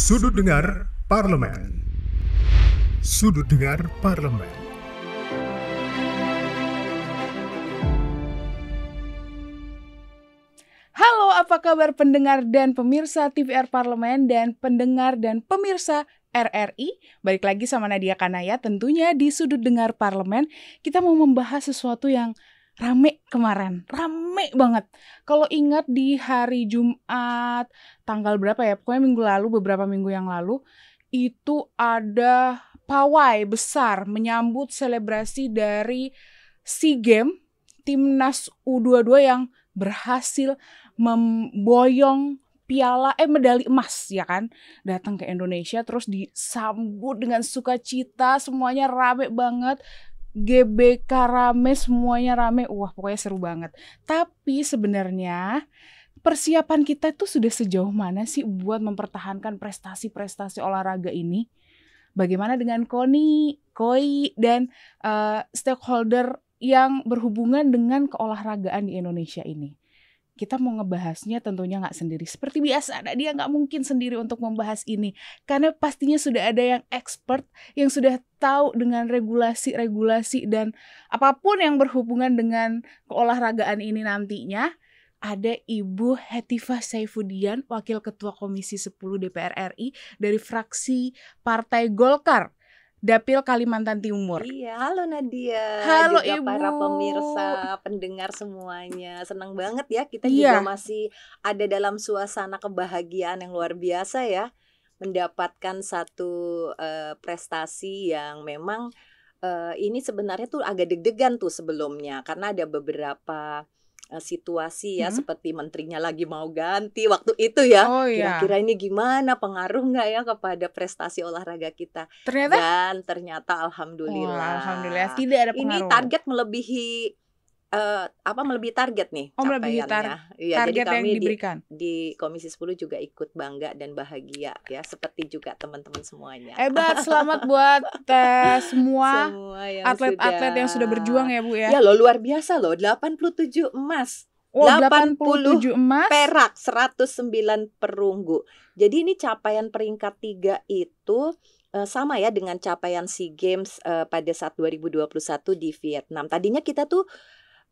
Sudut Dengar Parlemen. Sudut Dengar Parlemen. Halo, apa kabar pendengar dan pemirsa TVR Parlemen dan pendengar dan pemirsa RRI? Balik lagi sama Nadia Kanaya tentunya di Sudut Dengar Parlemen. Kita mau membahas sesuatu yang rame kemarin, rame banget. Kalau ingat di hari Jumat, tanggal berapa ya? Pokoknya minggu lalu, beberapa minggu yang lalu, itu ada pawai besar menyambut selebrasi dari SEA Games timnas U22 yang berhasil memboyong piala eh medali emas ya kan datang ke Indonesia terus disambut dengan sukacita semuanya rame banget GBK rame semuanya rame. Wah pokoknya seru banget. Tapi sebenarnya persiapan kita itu sudah sejauh mana sih buat mempertahankan prestasi-prestasi olahraga ini? Bagaimana dengan Koni Koi dan uh, stakeholder yang berhubungan dengan keolahragaan di Indonesia ini. Kita mau ngebahasnya tentunya nggak sendiri. Seperti biasa, dia nggak mungkin sendiri untuk membahas ini. Karena pastinya sudah ada yang expert, yang sudah tahu dengan regulasi-regulasi dan apa pun yang berhubungan dengan keolahragaan ini nantinya. Ada Ibu Hetifah Saifudian, Wakil Ketua Komisi 10 DPR RI dari fraksi Partai Golkar. Dapil Kalimantan Timur. Iya, halo Nadia. Halo juga Ibu. para pemirsa, pendengar semuanya. Senang banget ya kita Iya. juga masih ada dalam suasana kebahagiaan yang luar biasa ya. Mendapatkan satu eh, prestasi yang memang eh, ini sebenarnya tuh agak deg-degan tuh sebelumnya karena ada beberapa situasi ya Hmm. seperti menterinya lagi mau ganti waktu itu ya. Oh iya. Kira-kira ini gimana pengaruh nggak ya kepada prestasi olahraga kita? Ternyata Dan ternyata alhamdulillah. Wah, alhamdulillah tidak ada Ini pengaruh. target melebihi eh, apa melebihi target nih Oh, melebihi capaiannya. Iya, target jadi yang kami di, diberikan. di Komisi 10 juga ikut bangga dan bahagia ya seperti juga teman-teman semuanya. Hebat, selamat buat eh, semua Semua yang atlet-atlet yang sudah berjuang ya Bu ya. Ya loh luar biasa loh 87 emas, Oh, 80 87 emas. perak, 109 perunggu. Jadi ini capaian peringkat tiga itu eh, sama ya dengan capaian SEA Games eh, pada saat 2021 di Vietnam. Tadinya kita tuh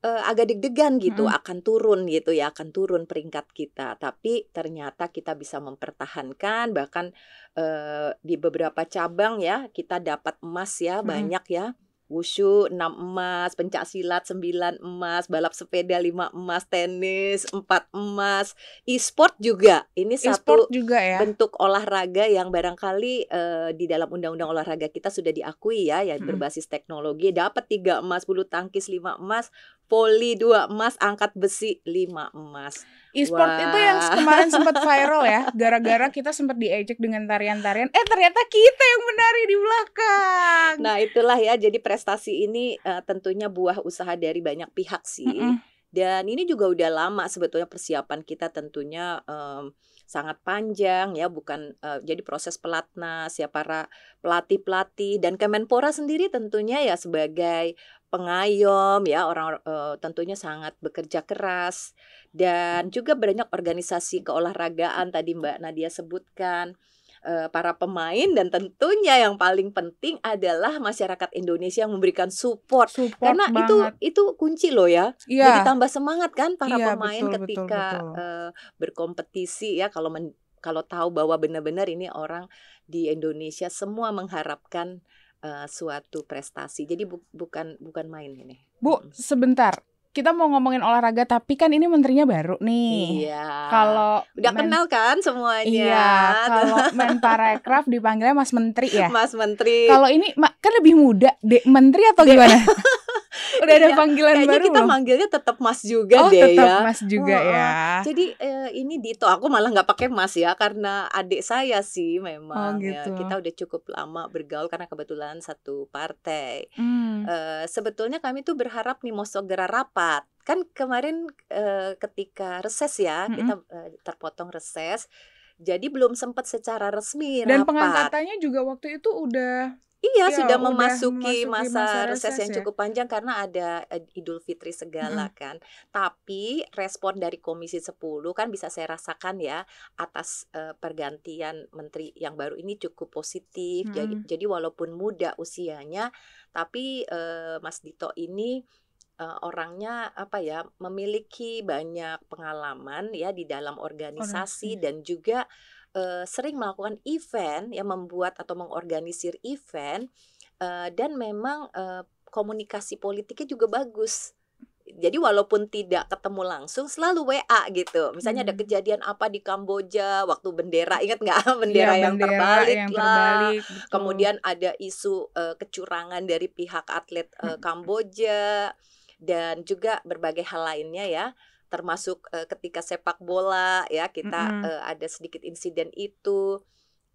eh, agak deg-degan gitu Mm-mm. akan turun gitu ya, akan turun peringkat kita. Tapi ternyata kita bisa mempertahankan bahkan eh, di beberapa cabang ya kita dapat emas ya Mm-mm. banyak ya. Wushu 6 emas, pencak silat 9 emas, balap sepeda 5 emas, tenis 4 emas, e-sport juga. Ini E-sport satu juga ya. bentuk olahraga yang barangkali eh, di dalam undang-undang olahraga kita sudah diakui ya, ya berbasis teknologi. Dapat 3 emas, bulu tangkis 5 emas, voli 2 emas, angkat besi 5 emas. E-sport Wah. itu yang kemarin sempat viral ya, gara-gara kita sempat diejek dengan tarian-tarian. Eh ternyata kita yang menari di belakang. Nah, itulah ya. Jadi prestasi ini eh, tentunya buah usaha dari banyak pihak sih. Mm-mm. Dan ini juga udah lama sebetulnya persiapan kita tentunya em, sangat panjang ya, bukan eh, jadi proses pelatnas ya para pelatih-pelatih dan Kemenpora sendiri tentunya ya sebagai pengayom ya orang eh, tentunya sangat bekerja keras dan juga banyak organisasi keolahragaan tadi Mbak Nadia sebutkan eh, para pemain dan tentunya yang paling penting adalah masyarakat Indonesia yang memberikan support Support karena itu banget. itu kunci loh ya Iya. jadi tambah semangat kan para Iya, pemain betul, betul, ketika betul. eh, berkompetisi ya kalau men- kalau tahu bahwa benar-benar ini orang di Indonesia semua mengharapkan eh, suatu prestasi. Jadi bu- bukan bukan main ini. Bu, sebentar. Kita mau ngomongin olahraga tapi kan ini menterinya baru nih. Iya. Kalau udah men- kenal kan semuanya. Iya, kalau Menparekraf dipanggilnya Mas Menteri ya. Mas Menteri. Kalau ini kan lebih muda, Dek Menteri atau gimana? Udah ada Iya, panggilan Kayaknya baru kita belum? manggilnya tetap Mas juga Oh, deh tetap ya. Mas juga Oh, oh. ya. Jadi eh, ini Dito, aku malah nggak pakai Mas ya karena adik saya sih memang ya gitu. kita udah cukup lama bergaul karena kebetulan satu partai. Hmm. Eh, sebetulnya kami tuh berharap nih mau segera rapat. Kan kemarin eh, ketika reses ya Mm-mm. kita eh, terpotong reses, jadi belum sempat secara resmi Dan rapat. pengangkatannya juga waktu itu udah Iya, Ya, sudah udah memasuki masa masa reses reses yang ya? cukup panjang karena ada, eee, Idul Fitri segala Mhm. kan. Tapi respon dari Komisi 10 kan bisa saya rasakan ya atas, eee, pergantian menteri yang baru ini cukup positif. Jadi Mhm. jadi walaupun muda usianya, tapi, eee, Mas Dito ini, eee, orangnya apa ya, memiliki banyak pengalaman ya di dalam organisasi Organisasi. dan juga, eee, sering melakukan event ya, membuat atau mengorganisir event, eee, dan memang, eee, komunikasi politiknya juga bagus. Jadi walaupun tidak ketemu langsung selalu WA gitu. Misalnya ada Hmm. kejadian apa di Kamboja waktu bendera, ingat nggak? Iya, Bendera yang bendera terbalik yang lah. terbalik, betul. Kemudian ada isu, eee, kecurangan dari pihak atlet, Mhm. Kamboja dan juga berbagai hal lainnya ya, termasuk, eee, ketika sepak bola ya kita, Mhm. eee, ada sedikit insiden itu.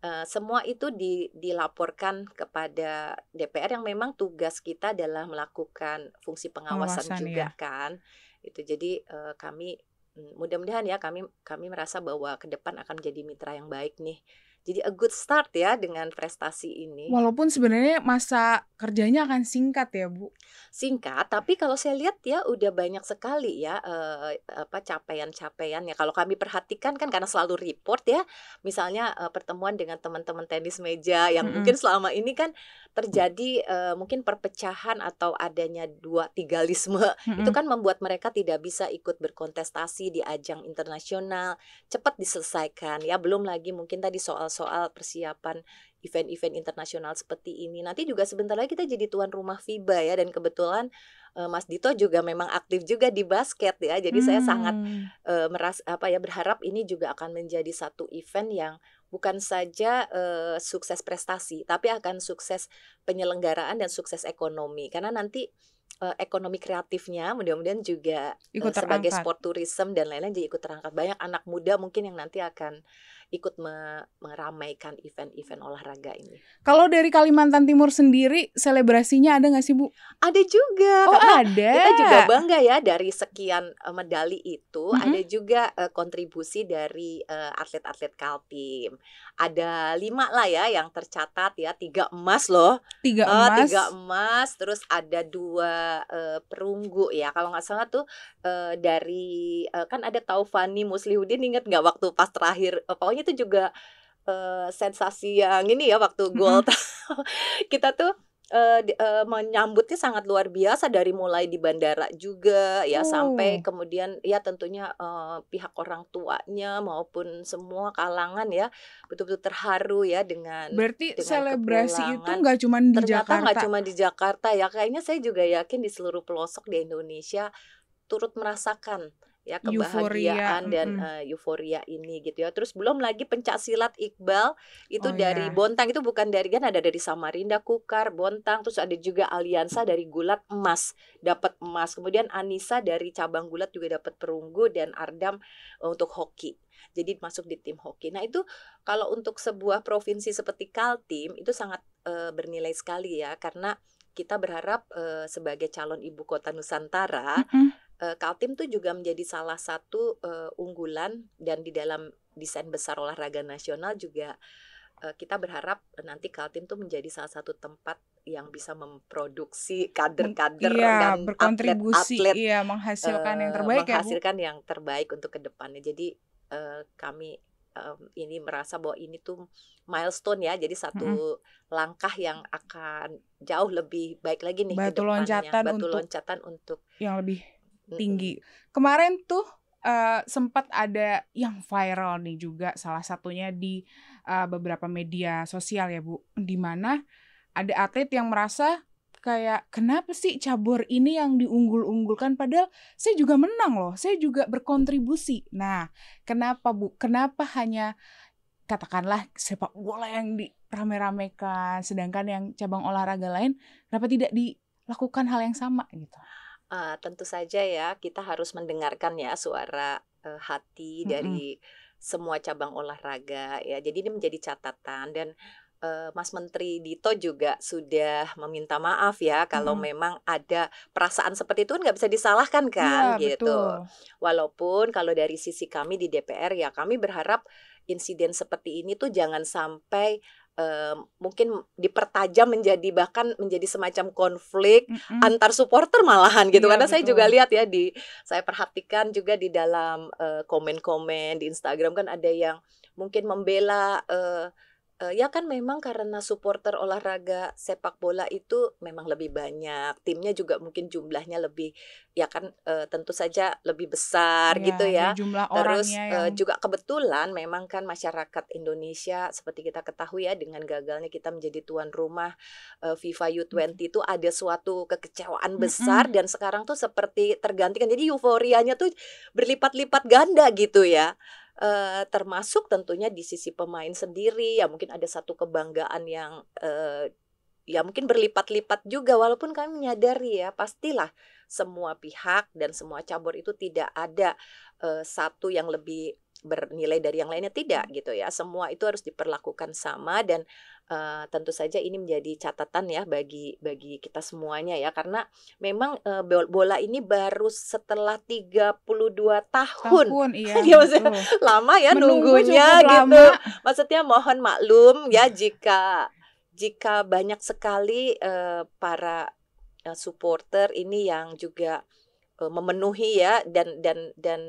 Eee, semua itu di dilaporkan kepada DPR yang memang tugas kita adalah melakukan fungsi pengawasan Pengawasan, juga iya. kan. Itu jadi, eee, kami, mmm, mudah-mudahan ya kami kami merasa bahwa ke depan akan menjadi mitra yang baik nih. Jadi a good start ya dengan prestasi ini. Walaupun sebenarnya masa kerjanya akan singkat ya, Bu? Singkat, tapi kalau saya lihat ya udah banyak sekali ya, eee, apa, capaian-capaiannya. Kalau kami perhatikan kan karena selalu report ya, misalnya, eee, pertemuan dengan teman-teman tenis meja yang Mhm. mungkin selama ini kan terjadi, eee, mungkin perpecahan atau adanya dua tigalisme, itu Mhm. kan membuat mereka tidak bisa ikut berkontestasi di ajang internasional, cepat diselesaikan ya. Belum lagi mungkin tadi soal-soal persiapan event-event internasional seperti ini. Nanti juga sebentar lagi kita jadi tuan rumah FIBA ya dan kebetulan, eee, Mas Dito juga memang aktif juga di basket ya. Jadi saya sangat, eee, meras apa ya, berharap ini juga akan menjadi satu event yang bukan saja, eee, sukses prestasi, tapi akan sukses penyelenggaraan dan sukses ekonomi. Karena nanti, eee, ekonomi kreatifnya mudah-mudahan juga, Ikut sebagai sport tourism dan lain-lain jadi ikut terangkat. Banyak anak muda mungkin yang nanti akan ikut me meramaikan event-event olahraga ini. Kalau dari Kalimantan Timur sendiri selebrasinya ada nggak sih, Bu? Ada juga, Oh, karena ada? kita juga bangga ya dari sekian, eee, medali itu Mhm. ada juga, eee, kontribusi dari, eee, atlet-atlet Kaltim. Ada 5 lah ya yang tercatat ya, 3 emas loh. 3 Eee, emas. 3 emas, terus ada 2, eee, perunggu ya. Kalau nggak salah tuh, eee, dari, eee, kan ada Taufani Muslihuddin inget nggak waktu pas terakhir, eee, pokoknya itu juga, eee, sensasi yang ini ya waktu gold. Mhm. Kita tuh, eee, di eee, menyambutnya sangat luar biasa dari mulai di bandara juga ya, sampai Oh. kemudian ya tentunya, eee, pihak orang tuanya maupun semua kalangan ya, betul-betul terharu ya dengan Berarti dengan selebrasi itu nggak cuman di Ternyata nggak Jakarta? cuma di Jakarta ya, kayaknya saya juga yakin di seluruh pelosok di Indonesia turut merasakan ya kebahagiaan Euforia, dan, mhm. eee, euforia ini gitu ya. Terus belum lagi pencaksilat Iqbal itu Oh, dari ya. Bontang, itu bukan dari kan ada dari Samarinda, Kukar, Bontang, terus ada juga Aliansa dari Gulat emas, dapat emas. Kemudian Anissa dari cabang Gulat juga dapat perunggu dan Ardam, eee, untuk hoki. Jadi masuk di tim hoki. Nah itu kalau untuk sebuah provinsi seperti Kaltim itu sangat, eee, bernilai sekali ya, karena kita berharap, eee, sebagai calon ibu kota Nusantara, Mhm. Eee, Kaltim tuh juga menjadi salah satu, eee, unggulan dan di dalam desain besar olahraga nasional juga, eee, kita berharap nanti Kaltim tuh menjadi salah satu tempat yang bisa memproduksi kader-kader iya, dan berkontribusi, atlet-atlet, iya, menghasilkan yang eee, terbaik ya, Bu? menghasilkan yang terbaik untuk ke depannya. Jadi, eee, kami, mmm, ini merasa bahwa ini tuh milestone ya, jadi satu langkah yang akan jauh lebih baik lagi nih Batu loncatan Batu untuk loncatan untuk yang lebih. Tinggi. Kemarin tuh, eee, sempat ada yang viral nih juga salah satunya di, eee, beberapa media sosial ya, Bu, di mana ada atlet yang merasa kayak, "Kenapa sih cabur ini yang diunggul-unggulkan padahal saya juga menang loh, saya juga berkontribusi." Nah, kenapa, Bu? Kenapa hanya katakanlah sepak bola yang dirame-ramekan, sedangkan yang cabang olahraga lain kenapa tidak dilakukan hal yang sama gitu? Eee, tentu saja ya kita harus mendengarkan ya suara, eee, hati Mhm. dari semua cabang olahraga ya. Jadi ini menjadi catatan dan, eee, Mas Menteri Dito juga sudah meminta maaf ya kalau Mhm. memang ada perasaan seperti itu kan nggak bisa disalahkan kan Iya, gitu. betul. Walaupun kalau dari sisi kami di DPR ya kami berharap insiden seperti ini tuh jangan sampai, eh, mungkin dipertajam menjadi bahkan menjadi semacam konflik Mm-mm. antar supporter malahan gitu Iya, karena saya betul. juga lihat ya di saya perhatikan juga di dalam eh, komen-komen di Instagram kan ada yang mungkin membela eh, eh, ya kan memang karena supporter olahraga sepak bola itu memang lebih banyak timnya juga mungkin jumlahnya lebih ya kan eh, tentu saja lebih besar Iya, gitu ya jumlah Terus eh, yang juga kebetulan memang kan masyarakat Indonesia seperti kita ketahui ya dengan gagalnya kita menjadi tuan rumah eh, FIFA U20 itu ada suatu kekecewaan besar dan sekarang tuh seperti tergantikan. Jadi euforianya tuh berlipat-lipat ganda gitu ya. Eh, termasuk tentunya di sisi pemain sendiri. Ya mungkin ada satu kebanggaan yang eh, ya mungkin berlipat-lipat juga. Walaupun kami menyadari ya pastilah semua pihak dan semua cabur itu tidak ada eh, satu yang lebih bernilai dari yang lainnya? Tidak gitu ya. Semua itu harus diperlakukan sama dan eh, tentu saja ini menjadi catatan ya bagi bagi kita semuanya ya. Karena memang bol- bola ini baru setelah 32 tahun. Tahun iya Iya, maksudnya betul. lama ya Menunggu nunggunya gitu. lama. maksudnya mohon maklum ya jika jika banyak sekali eh, para eh, supporter ini yang juga eh, memenuhi ya dan dan dan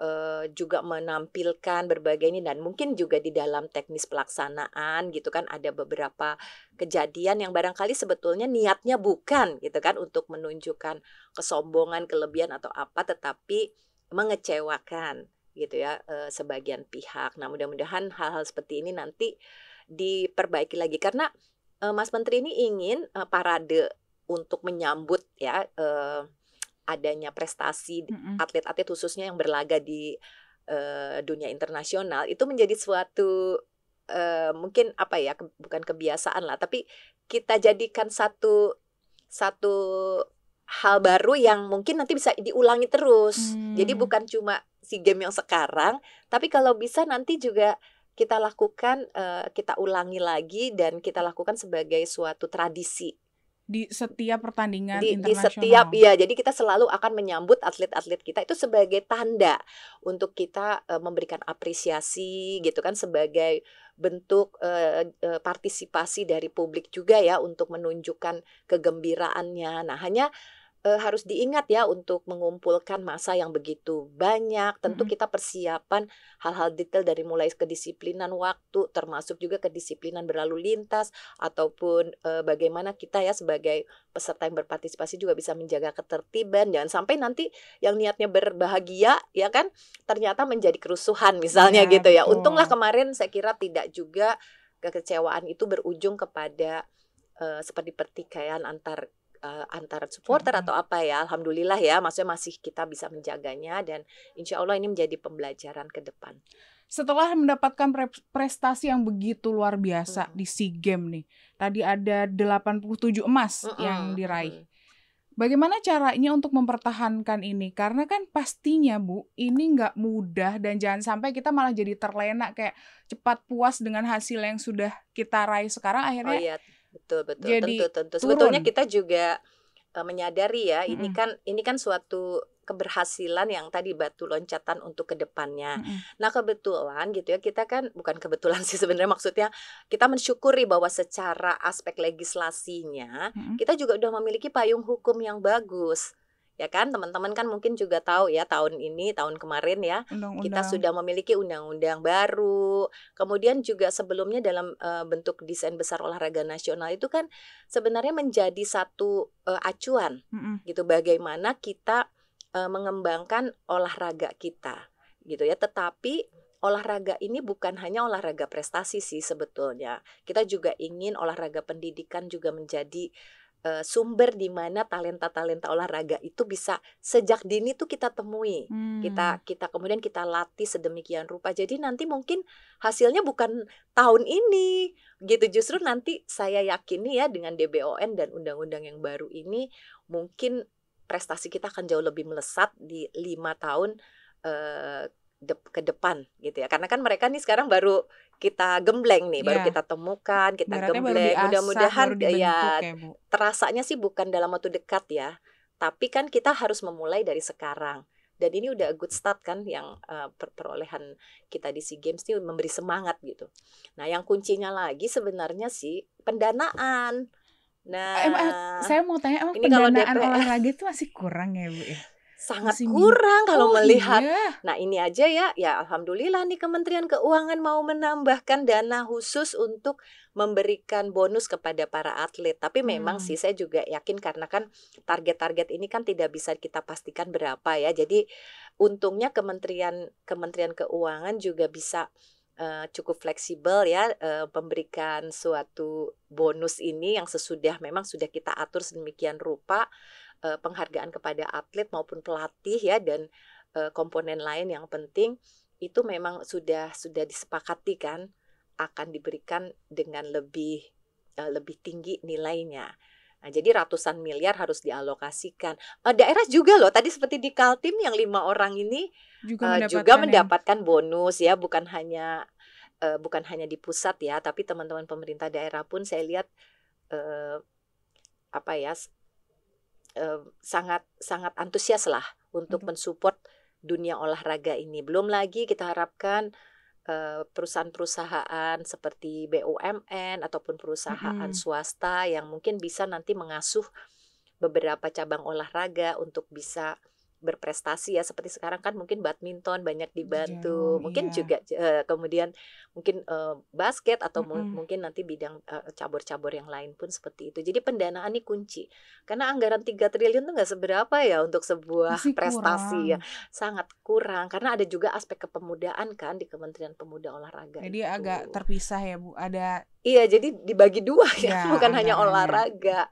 eh, juga menampilkan berbagai ini dan mungkin juga di dalam teknis pelaksanaan gitu kan ada beberapa kejadian yang barangkali sebetulnya niatnya bukan gitu kan untuk menunjukkan kesombongan kelebihan atau apa tetapi mengecewakan gitu ya eh, sebagian pihak. Nah, mudah-mudahan hal-hal seperti ini nanti diperbaiki lagi karena eh, Mas Menteri ini ingin eh, parade untuk menyambut ya eh, adanya prestasi atlet-atlet khususnya yang berlaga di eh, dunia internasional itu menjadi suatu eh, mungkin apa ya ke- bukan kebiasaan lah tapi kita jadikan satu satu hal baru yang mungkin nanti bisa diulangi terus. Jadi Hmm. bukan cuma si game yang sekarang tapi kalau bisa nanti juga kita lakukan eh, kita ulangi lagi dan kita lakukan sebagai suatu tradisi di setiap pertandingan di, di internasional. setiap ya jadi kita selalu akan menyambut atlet-atlet kita itu sebagai tanda untuk kita eh, memberikan apresiasi gitu kan sebagai bentuk eh, eh, partisipasi dari publik juga ya untuk menunjukkan kegembiraannya nah hanya eh, harus diingat ya untuk mengumpulkan masa yang begitu banyak. Tentu kita persiapan hal-hal detail dari mulai kedisiplinan waktu termasuk juga kedisiplinan berlalu lintas ataupun eh, bagaimana kita ya sebagai peserta yang berpartisipasi juga bisa menjaga ketertiban. Jangan sampai nanti yang niatnya berbahagia ya kan ternyata menjadi kerusuhan misalnya Iya, gitu ya. Betul. untunglah kemarin saya kira tidak juga kekecewaan itu berujung kepada eh, seperti pertikaian antar eh, antar supporter atau apa ya alhamdulillah ya maksudnya masih kita bisa menjaganya dan insya Allah ini menjadi pembelajaran ke depan Setelah mendapatkan pre- prestasi yang begitu luar biasa Mm. di SEA Games nih. Tadi ada 87 emas Mm-mm, yang diraih. Bagaimana caranya untuk mempertahankan ini? Karena kan pastinya Bu, ini nggak mudah dan jangan sampai kita malah jadi terlena kayak cepat puas dengan hasil yang sudah kita raih sekarang Oh akhirnya iya, betul betul. jadi tentu tentu. turun. Sebetulnya kita juga eh, menyadari ya, ini Mm-mm. kan ini kan suatu keberhasilan yang tadi batu loncatan untuk ke depannya. Mm-mm. Nah kebetulan gitu ya kita kan bukan kebetulan sih sebenarnya maksudnya kita mensyukuri bahwa secara aspek legislasinya Mm-mm. kita juga udah memiliki payung hukum yang bagus. Ya kan teman-teman kan mungkin juga tahu ya tahun ini tahun kemarin ya kita undang-undang sudah memiliki undang-undang baru. Kemudian juga sebelumnya dalam eh, bentuk desain besar olahraga nasional itu kan sebenarnya menjadi satu eh, acuan Mm-mm. gitu bagaimana kita eh, mengembangkan olahraga kita gitu ya. Tetapi olahraga ini bukan hanya olahraga prestasi sih sebetulnya. Kita juga ingin olahraga pendidikan juga menjadi eh, sumber di mana talenta-talenta olahraga itu bisa sejak dini tuh kita temui. Hmm. kita kita kemudian kita latih sedemikian rupa. Jadi nanti mungkin hasilnya bukan tahun ini gitu. Justru nanti saya yakini ya dengan DBON dan undang-undang yang baru ini mungkin prestasi kita akan jauh lebih melesat di lima tahun eh, de- ke depan gitu ya. Karena kan mereka nih sekarang baru kita gembleng nih baru Iya. kita temukan kita gembleng mudah-mudahan dibentuk ya ya, Bu. terasanya sih bukan dalam waktu dekat ya, tapi kan kita harus memulai dari sekarang. dan ini udah good start kan yang uh, per perolehan kita di SEA Games ini memberi semangat gitu. Nah, yang kuncinya lagi sebenarnya sih pendanaan. Nah, emang, saya mau tanya emang ini pendanaan kalau olahraga itu masih kurang ya, Bu ya? Sangat Masih kurang kalau oh, melihat. Iya. Nah, ini aja ya, ya alhamdulillah nih Kementerian Keuangan mau menambahkan dana khusus untuk memberikan bonus kepada para atlet. Tapi memang hmm. sih saya juga yakin karena kan target-target ini kan tidak bisa kita pastikan berapa ya. Jadi untungnya Kementerian Kementerian Keuangan juga bisa uh, cukup fleksibel ya uh, memberikan suatu bonus ini yang sesudah memang sudah kita atur sedemikian rupa uh, penghargaan kepada atlet maupun pelatih ya dan uh, komponen lain yang penting itu memang sudah sudah disepakati kan akan diberikan dengan lebih uh, lebih tinggi nilainya. Nah, jadi ratusan miliar harus dialokasikan. Uh, daerah juga loh, tadi seperti di Kaltim yang lima orang ini juga uh, mendapatkan, juga mendapatkan yang... bonus ya, bukan hanya uh, bukan hanya di pusat ya, tapi teman-teman pemerintah daerah pun saya lihat uh, apa ya sangat sangat antusias lah untuk mensupport dunia olahraga ini. Belum lagi kita harapkan perusahaan-perusahaan seperti BUMN ataupun perusahaan hmm. swasta yang mungkin bisa nanti mengasuh beberapa cabang olahraga untuk bisa berprestasi ya seperti sekarang kan mungkin badminton banyak dibantu mungkin iya. juga uh, kemudian mungkin uh, basket atau mm -hmm. mungkin nanti bidang cabur-cabur uh, yang lain pun seperti itu jadi pendanaan ini kunci karena anggaran 3 triliun itu nggak seberapa ya untuk sebuah Masih prestasi kurang. ya sangat kurang karena ada juga aspek kepemudaan kan di Kementerian Pemuda Olahraga jadi itu. agak terpisah ya Bu ada iya jadi dibagi dua ya, ya bukan hanya olahraga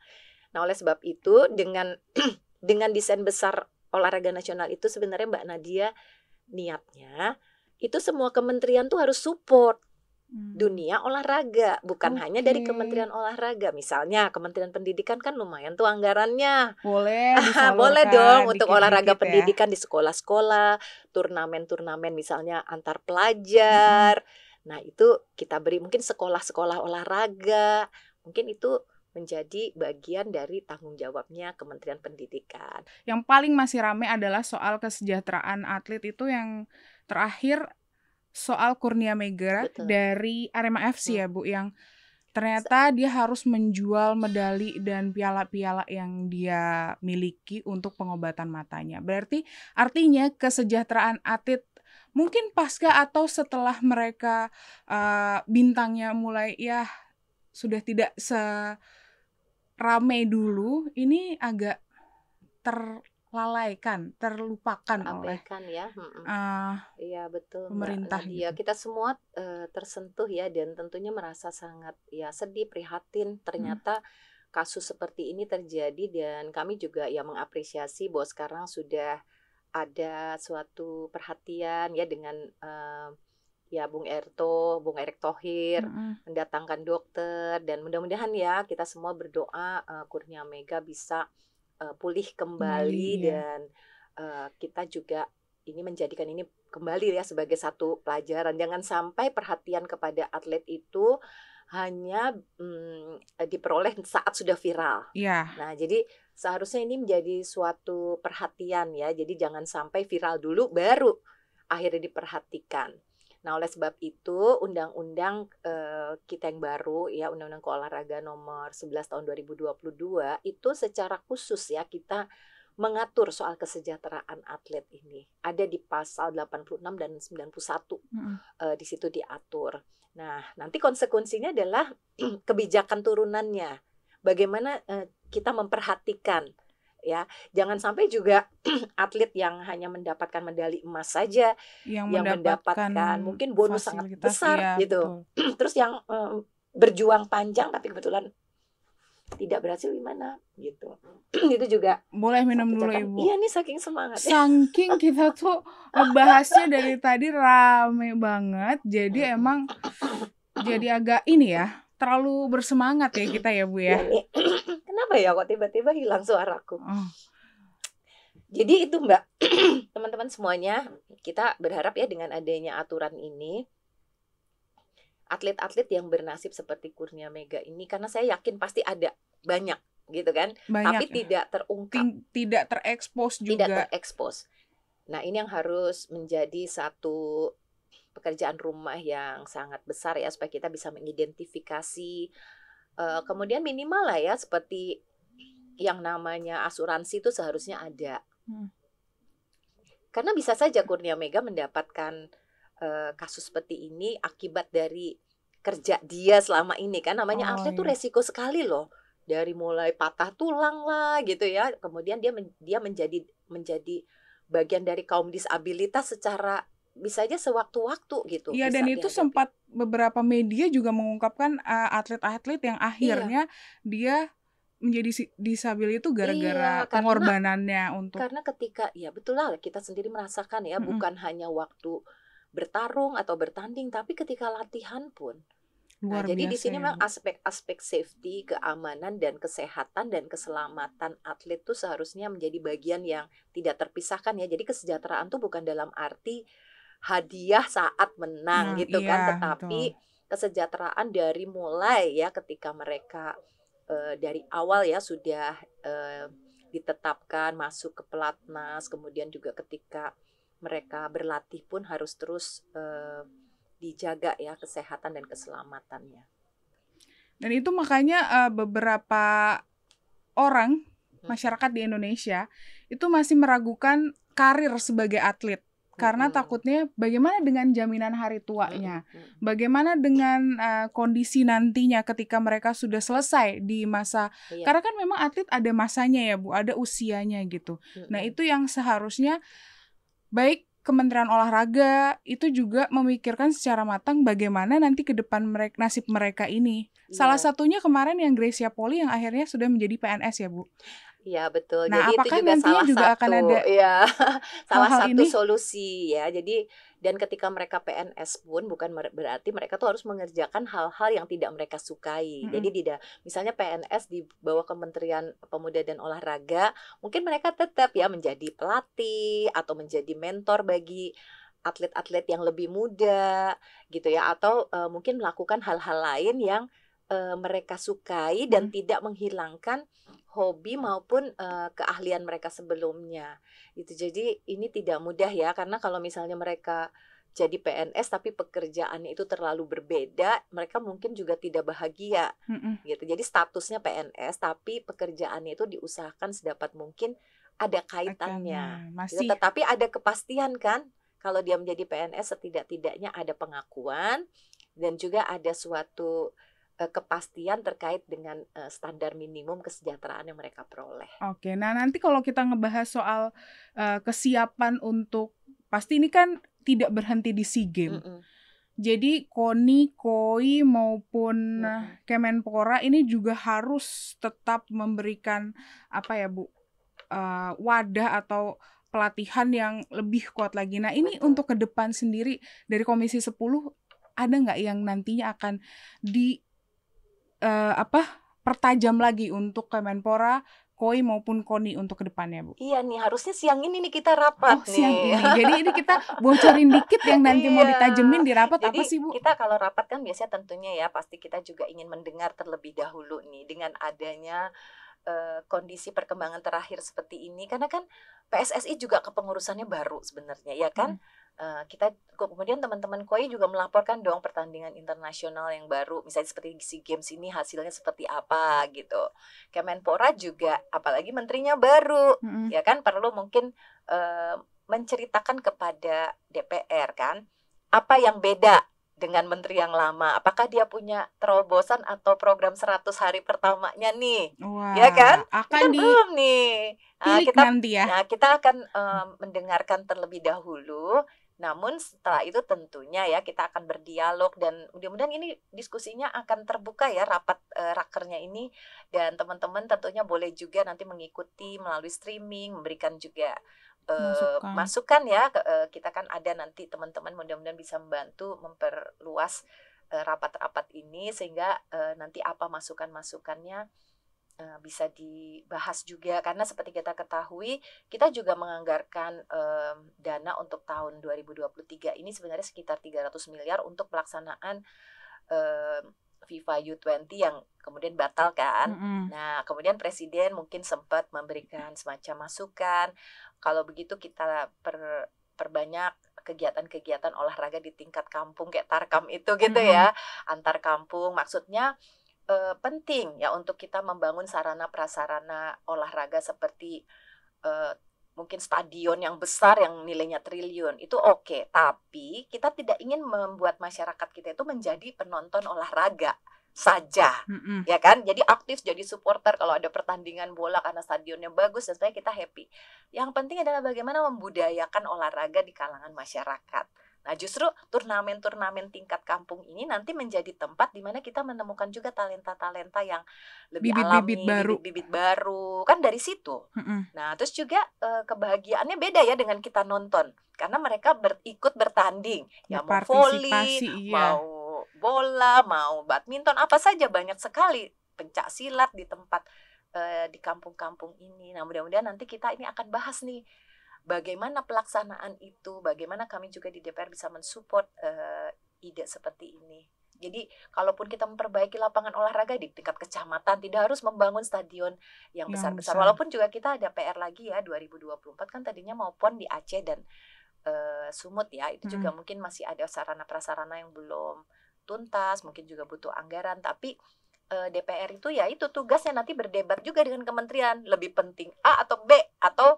nah oleh sebab itu dengan dengan desain besar olahraga nasional itu sebenarnya Mbak Nadia niatnya itu semua kementerian tuh harus support hmm. dunia olahraga bukan okay. hanya dari Kementerian Olahraga misalnya Kementerian Pendidikan kan lumayan tuh anggarannya boleh boleh dong untuk olahraga ya. pendidikan di sekolah-sekolah turnamen-turnamen misalnya antar pelajar hmm. nah itu kita beri mungkin sekolah-sekolah olahraga mungkin itu menjadi bagian dari tanggung jawabnya Kementerian Pendidikan. Yang paling masih ramai adalah soal kesejahteraan atlet itu yang terakhir soal Kurnia Mega Betul. dari Arema FC hmm. ya Bu yang ternyata dia harus menjual medali dan piala-piala yang dia miliki untuk pengobatan matanya. Berarti artinya kesejahteraan atlet mungkin pasca atau setelah mereka uh, bintangnya mulai ya sudah tidak se rame dulu ini agak terlalaikan, terlupakan oleh ya. Uh, iya betul. Pemerintah. Iya gitu. kita semua uh, tersentuh ya dan tentunya merasa sangat ya sedih, prihatin. Ternyata hmm. kasus seperti ini terjadi dan kami juga ya mengapresiasi bahwa sekarang sudah ada suatu perhatian ya dengan uh, ya Bung Erto, Bung Erick Thohir mm-hmm. mendatangkan dokter dan mudah-mudahan ya kita semua berdoa uh, Kurnia Mega bisa uh, pulih kembali mm, dan uh, kita juga ini menjadikan ini kembali ya sebagai satu pelajaran jangan sampai perhatian kepada atlet itu hanya um, diperoleh saat sudah viral. Yeah. Nah, jadi seharusnya ini menjadi suatu perhatian ya. Jadi jangan sampai viral dulu baru akhirnya diperhatikan. Nah, oleh sebab itu undang-undang uh, kita yang baru ya Undang-Undang Keolahraga nomor 11 tahun 2022 itu secara khusus ya kita mengatur soal kesejahteraan atlet ini. Ada di pasal 86 dan 91 hmm. uh, di situ diatur. Nah, nanti konsekuensinya adalah kebijakan turunannya. Bagaimana uh, kita memperhatikan ya. Jangan sampai juga atlet yang hanya mendapatkan medali emas saja yang, yang mendapatkan, mendapatkan mungkin bonus sangat besar ya, gitu. terus yang um, berjuang panjang tapi kebetulan tidak berhasil gimana gitu. Itu juga boleh minum dulu ibu. Iya nih saking semangat saking kita tuh ngebahasnya dari tadi rame banget jadi emang jadi agak ini ya terlalu bersemangat ya kita ya Bu ya. Kenapa ya kok tiba-tiba hilang suaraku? Oh. Jadi itu Mbak, teman-teman semuanya, kita berharap ya dengan adanya aturan ini atlet-atlet yang bernasib seperti Kurnia Mega ini karena saya yakin pasti ada banyak gitu kan, banyak. tapi tidak terungkap, tidak terekspos juga. Tidak terekspos. Nah, ini yang harus menjadi satu pekerjaan rumah yang sangat besar ya supaya kita bisa mengidentifikasi uh, kemudian minimal lah ya seperti yang namanya asuransi itu seharusnya ada. Hmm. Karena bisa saja Kurnia Mega mendapatkan uh, kasus seperti ini akibat dari kerja dia selama ini kan namanya oh, atlet itu iya. resiko sekali loh dari mulai patah tulang lah gitu ya kemudian dia men, dia menjadi menjadi bagian dari kaum disabilitas secara bisa aja sewaktu-waktu gitu. Iya dan itu dihadapi. sempat beberapa media juga mengungkapkan uh, atlet-atlet yang akhirnya iya. dia menjadi disabilitas itu gara-gara iya, pengorbanannya untuk karena ketika ya betul lah kita sendiri merasakan ya mm -hmm. bukan hanya waktu bertarung atau bertanding tapi ketika latihan pun Luar nah, jadi di sini memang aspek-aspek safety, keamanan dan kesehatan dan keselamatan atlet itu seharusnya menjadi bagian yang tidak terpisahkan ya. Jadi kesejahteraan tuh bukan dalam arti hadiah saat menang nah, gitu kan, iya, kan tetapi betul. kesejahteraan dari mulai ya ketika mereka uh, dari awal ya sudah uh, ditetapkan masuk ke pelatnas kemudian juga ketika mereka berlatih pun harus terus uh, dijaga ya kesehatan dan keselamatannya. Dan itu makanya uh, beberapa orang hmm. masyarakat di Indonesia itu masih meragukan karir sebagai atlet karena hmm. takutnya bagaimana dengan jaminan hari tuanya, hmm. bagaimana dengan uh, kondisi nantinya ketika mereka sudah selesai di masa, iya. karena kan memang atlet ada masanya ya bu, ada usianya gitu. Hmm. Nah itu yang seharusnya baik Kementerian Olahraga itu juga memikirkan secara matang bagaimana nanti ke depan mereka nasib mereka ini. Yeah. Salah satunya kemarin yang Gracia Poli yang akhirnya sudah menjadi PNS ya bu. Iya betul. Nah, Jadi itu juga salah juga satu, akan ada ya, salah hal -hal satu ini? solusi ya. Jadi dan ketika mereka PNS pun bukan berarti mereka tuh harus mengerjakan hal-hal yang tidak mereka sukai. Hmm. Jadi tidak misalnya PNS di bawah Kementerian Pemuda dan Olahraga, mungkin mereka tetap ya menjadi pelatih atau menjadi mentor bagi atlet-atlet yang lebih muda gitu ya atau uh, mungkin melakukan hal-hal lain yang uh, mereka sukai dan hmm. tidak menghilangkan hobi maupun uh, keahlian mereka sebelumnya. Itu jadi ini tidak mudah ya karena kalau misalnya mereka jadi PNS tapi pekerjaannya itu terlalu berbeda, mereka mungkin juga tidak bahagia. Mm-mm. Gitu. Jadi statusnya PNS tapi pekerjaannya itu diusahakan sedapat mungkin ada kaitannya. Gitu. Masih. Gitu. Tetapi ada kepastian kan kalau dia menjadi PNS setidak-tidaknya ada pengakuan dan juga ada suatu kepastian terkait dengan uh, standar minimum kesejahteraan yang mereka peroleh. Oke, nah nanti kalau kita ngebahas soal uh, kesiapan untuk pasti ini kan tidak berhenti di SEA Games. Mm -mm. Jadi KONI, KOI maupun mm Kemenpora ini juga harus tetap memberikan apa ya Bu uh, wadah atau pelatihan yang lebih kuat lagi. Nah ini Betul. untuk ke depan sendiri dari Komisi 10 ada nggak yang nantinya akan di uh, apa pertajam lagi untuk Kemenpora, KOI maupun KONI untuk ke depannya, Bu? Iya nih, harusnya siang ini nih kita rapat oh, nih. siang ini. Jadi ini kita bocorin dikit yang nanti iya. mau ditajemin di rapat Jadi, apa sih, Bu? Kita kalau rapat kan biasanya tentunya ya pasti kita juga ingin mendengar terlebih dahulu nih dengan adanya uh, kondisi perkembangan terakhir seperti ini karena kan PSSI juga kepengurusannya baru sebenarnya ya kan. Hmm Uh, kita kemudian teman-teman koi juga melaporkan dong pertandingan internasional yang baru misalnya seperti SEA Games ini hasilnya seperti apa gitu. Kemenpora juga apalagi menterinya baru mm-hmm. ya kan perlu mungkin uh, menceritakan kepada DPR kan apa yang beda dengan menteri yang lama. Apakah dia punya terobosan atau program 100 hari pertamanya nih? Wah, ya kan? Akan di belum nih. Nah, kita nanti ya. Nah, kita akan um, mendengarkan terlebih dahulu namun setelah itu tentunya ya kita akan berdialog dan mudah-mudahan ini diskusinya akan terbuka ya rapat uh, rakernya ini dan teman-teman tentunya boleh juga nanti mengikuti melalui streaming memberikan juga uh, masukan. masukan ya uh, kita kan ada nanti teman-teman mudah-mudahan bisa membantu memperluas rapat-rapat ini sehingga nanti apa masukan-masukannya Eh, bisa dibahas juga karena seperti kita ketahui kita juga menganggarkan um, dana untuk tahun 2023 ini sebenarnya sekitar 300 miliar untuk pelaksanaan um, FIFA U20 yang kemudian batal kan. Mm-mm. Nah, kemudian presiden mungkin sempat memberikan semacam masukan. Kalau begitu kita per, perbanyak kegiatan-kegiatan olahraga di tingkat kampung kayak Tarkam itu gitu Mhm. ya, antar kampung. Maksudnya eh, penting ya untuk kita membangun sarana prasarana olahraga seperti eh, mungkin stadion yang besar yang nilainya triliun itu oke, tapi kita tidak ingin membuat masyarakat kita itu menjadi penonton olahraga saja Mm-mm. ya kan? Jadi aktif jadi supporter kalau ada pertandingan bola karena stadionnya bagus dan sebenarnya kita happy. Yang penting adalah bagaimana membudayakan olahraga di kalangan masyarakat nah justru turnamen-turnamen tingkat kampung ini nanti menjadi tempat di mana kita menemukan juga talenta-talenta yang lebih Bibit-bibit alami baru. bibit-bibit baru kan dari situ Mm-mm. Nah, terus juga eh, kebahagiaannya beda ya dengan kita nonton karena mereka ber- ikut bertanding, ya mau volley, iya. mau bola, mau badminton, apa saja banyak sekali pencak silat di tempat eh, di kampung-kampung ini. Nah, mudah-mudahan nanti kita ini akan bahas nih bagaimana pelaksanaan itu, bagaimana kami juga di DPR bisa mensupport eh, ide seperti ini. Jadi, kalaupun kita memperbaiki lapangan olahraga di tingkat kecamatan, tidak harus membangun stadion yang besar-besar. besar. Walaupun juga kita ada PR lagi ya 2024 kan tadinya mau pon di Aceh dan eh, Sumut ya. Itu juga mungkin masih ada sarana prasarana yang belum tuntas, mungkin juga butuh anggaran. Tapi eh, DPR itu ya itu tugasnya nanti berdebat juga dengan kementerian lebih penting A atau B atau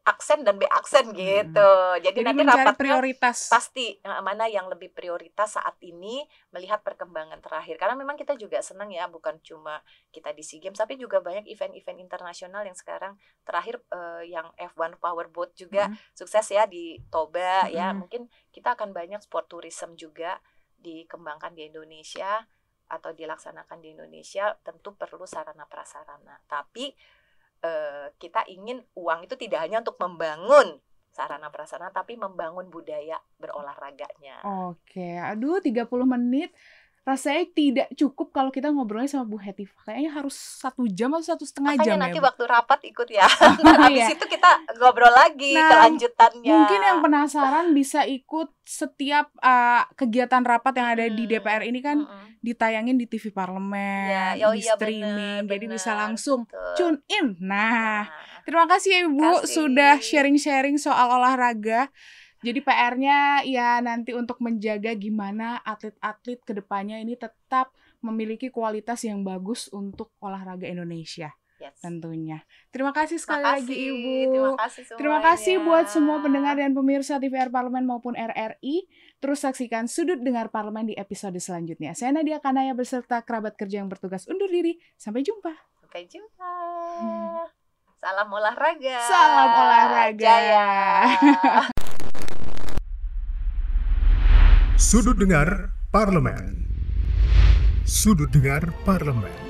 aksen dan B aksen gitu. Jadi, Jadi nanti rapatnya prioritas. pasti eh, mana yang lebih prioritas saat ini melihat perkembangan terakhir karena memang kita juga senang ya bukan cuma kita di SEA Games tapi juga banyak event-event internasional yang sekarang terakhir eh, yang F1 Powerboat juga Mm. sukses ya di Toba ya Mm-mm. mungkin kita akan banyak sport tourism juga dikembangkan di Indonesia atau dilaksanakan di Indonesia tentu perlu sarana prasarana tapi eh, kita ingin uang itu tidak hanya untuk membangun sarana prasarana tapi membangun budaya berolahraganya. Oke, aduh 30 menit rasanya tidak cukup kalau kita ngobrolnya sama Bu Hetif. Kayaknya harus satu jam atau satu setengah Makanya jam nanti ya. Bu? waktu rapat ikut ya. Ntar habis Iya. itu kita ngobrol lagi Nah, kelanjutannya. Mungkin yang penasaran bisa ikut setiap uh, kegiatan rapat yang ada di Hmm. DPR ini kan Mm-mm. Ditayangin di TV Parlemen, Ya, oh di iya, streaming, benar, jadi bisa benar, langsung betul. tune in. Nah, Nah, terima kasih ya Ibu Kasih. sudah sharing-sharing soal olahraga. Jadi PR-nya ya nanti untuk menjaga gimana atlet-atlet ke depannya ini tetap memiliki kualitas yang bagus untuk olahraga Indonesia yes. tentunya. Terima kasih sekali Terima lagi kasih, Ibu. Terima kasih semuanya. Terima kasih buat semua pendengar dan pemirsa TVR Parlemen maupun RRI. Terus saksikan Sudut Dengar Parlemen di episode selanjutnya. Saya Nadia Kanaya beserta kerabat kerja yang bertugas undur diri. Sampai jumpa. Sampai jumpa. Salam olahraga. Salam olahraga. Jaya. Sudut Dengar Parlemen. Sudut Dengar Parlemen.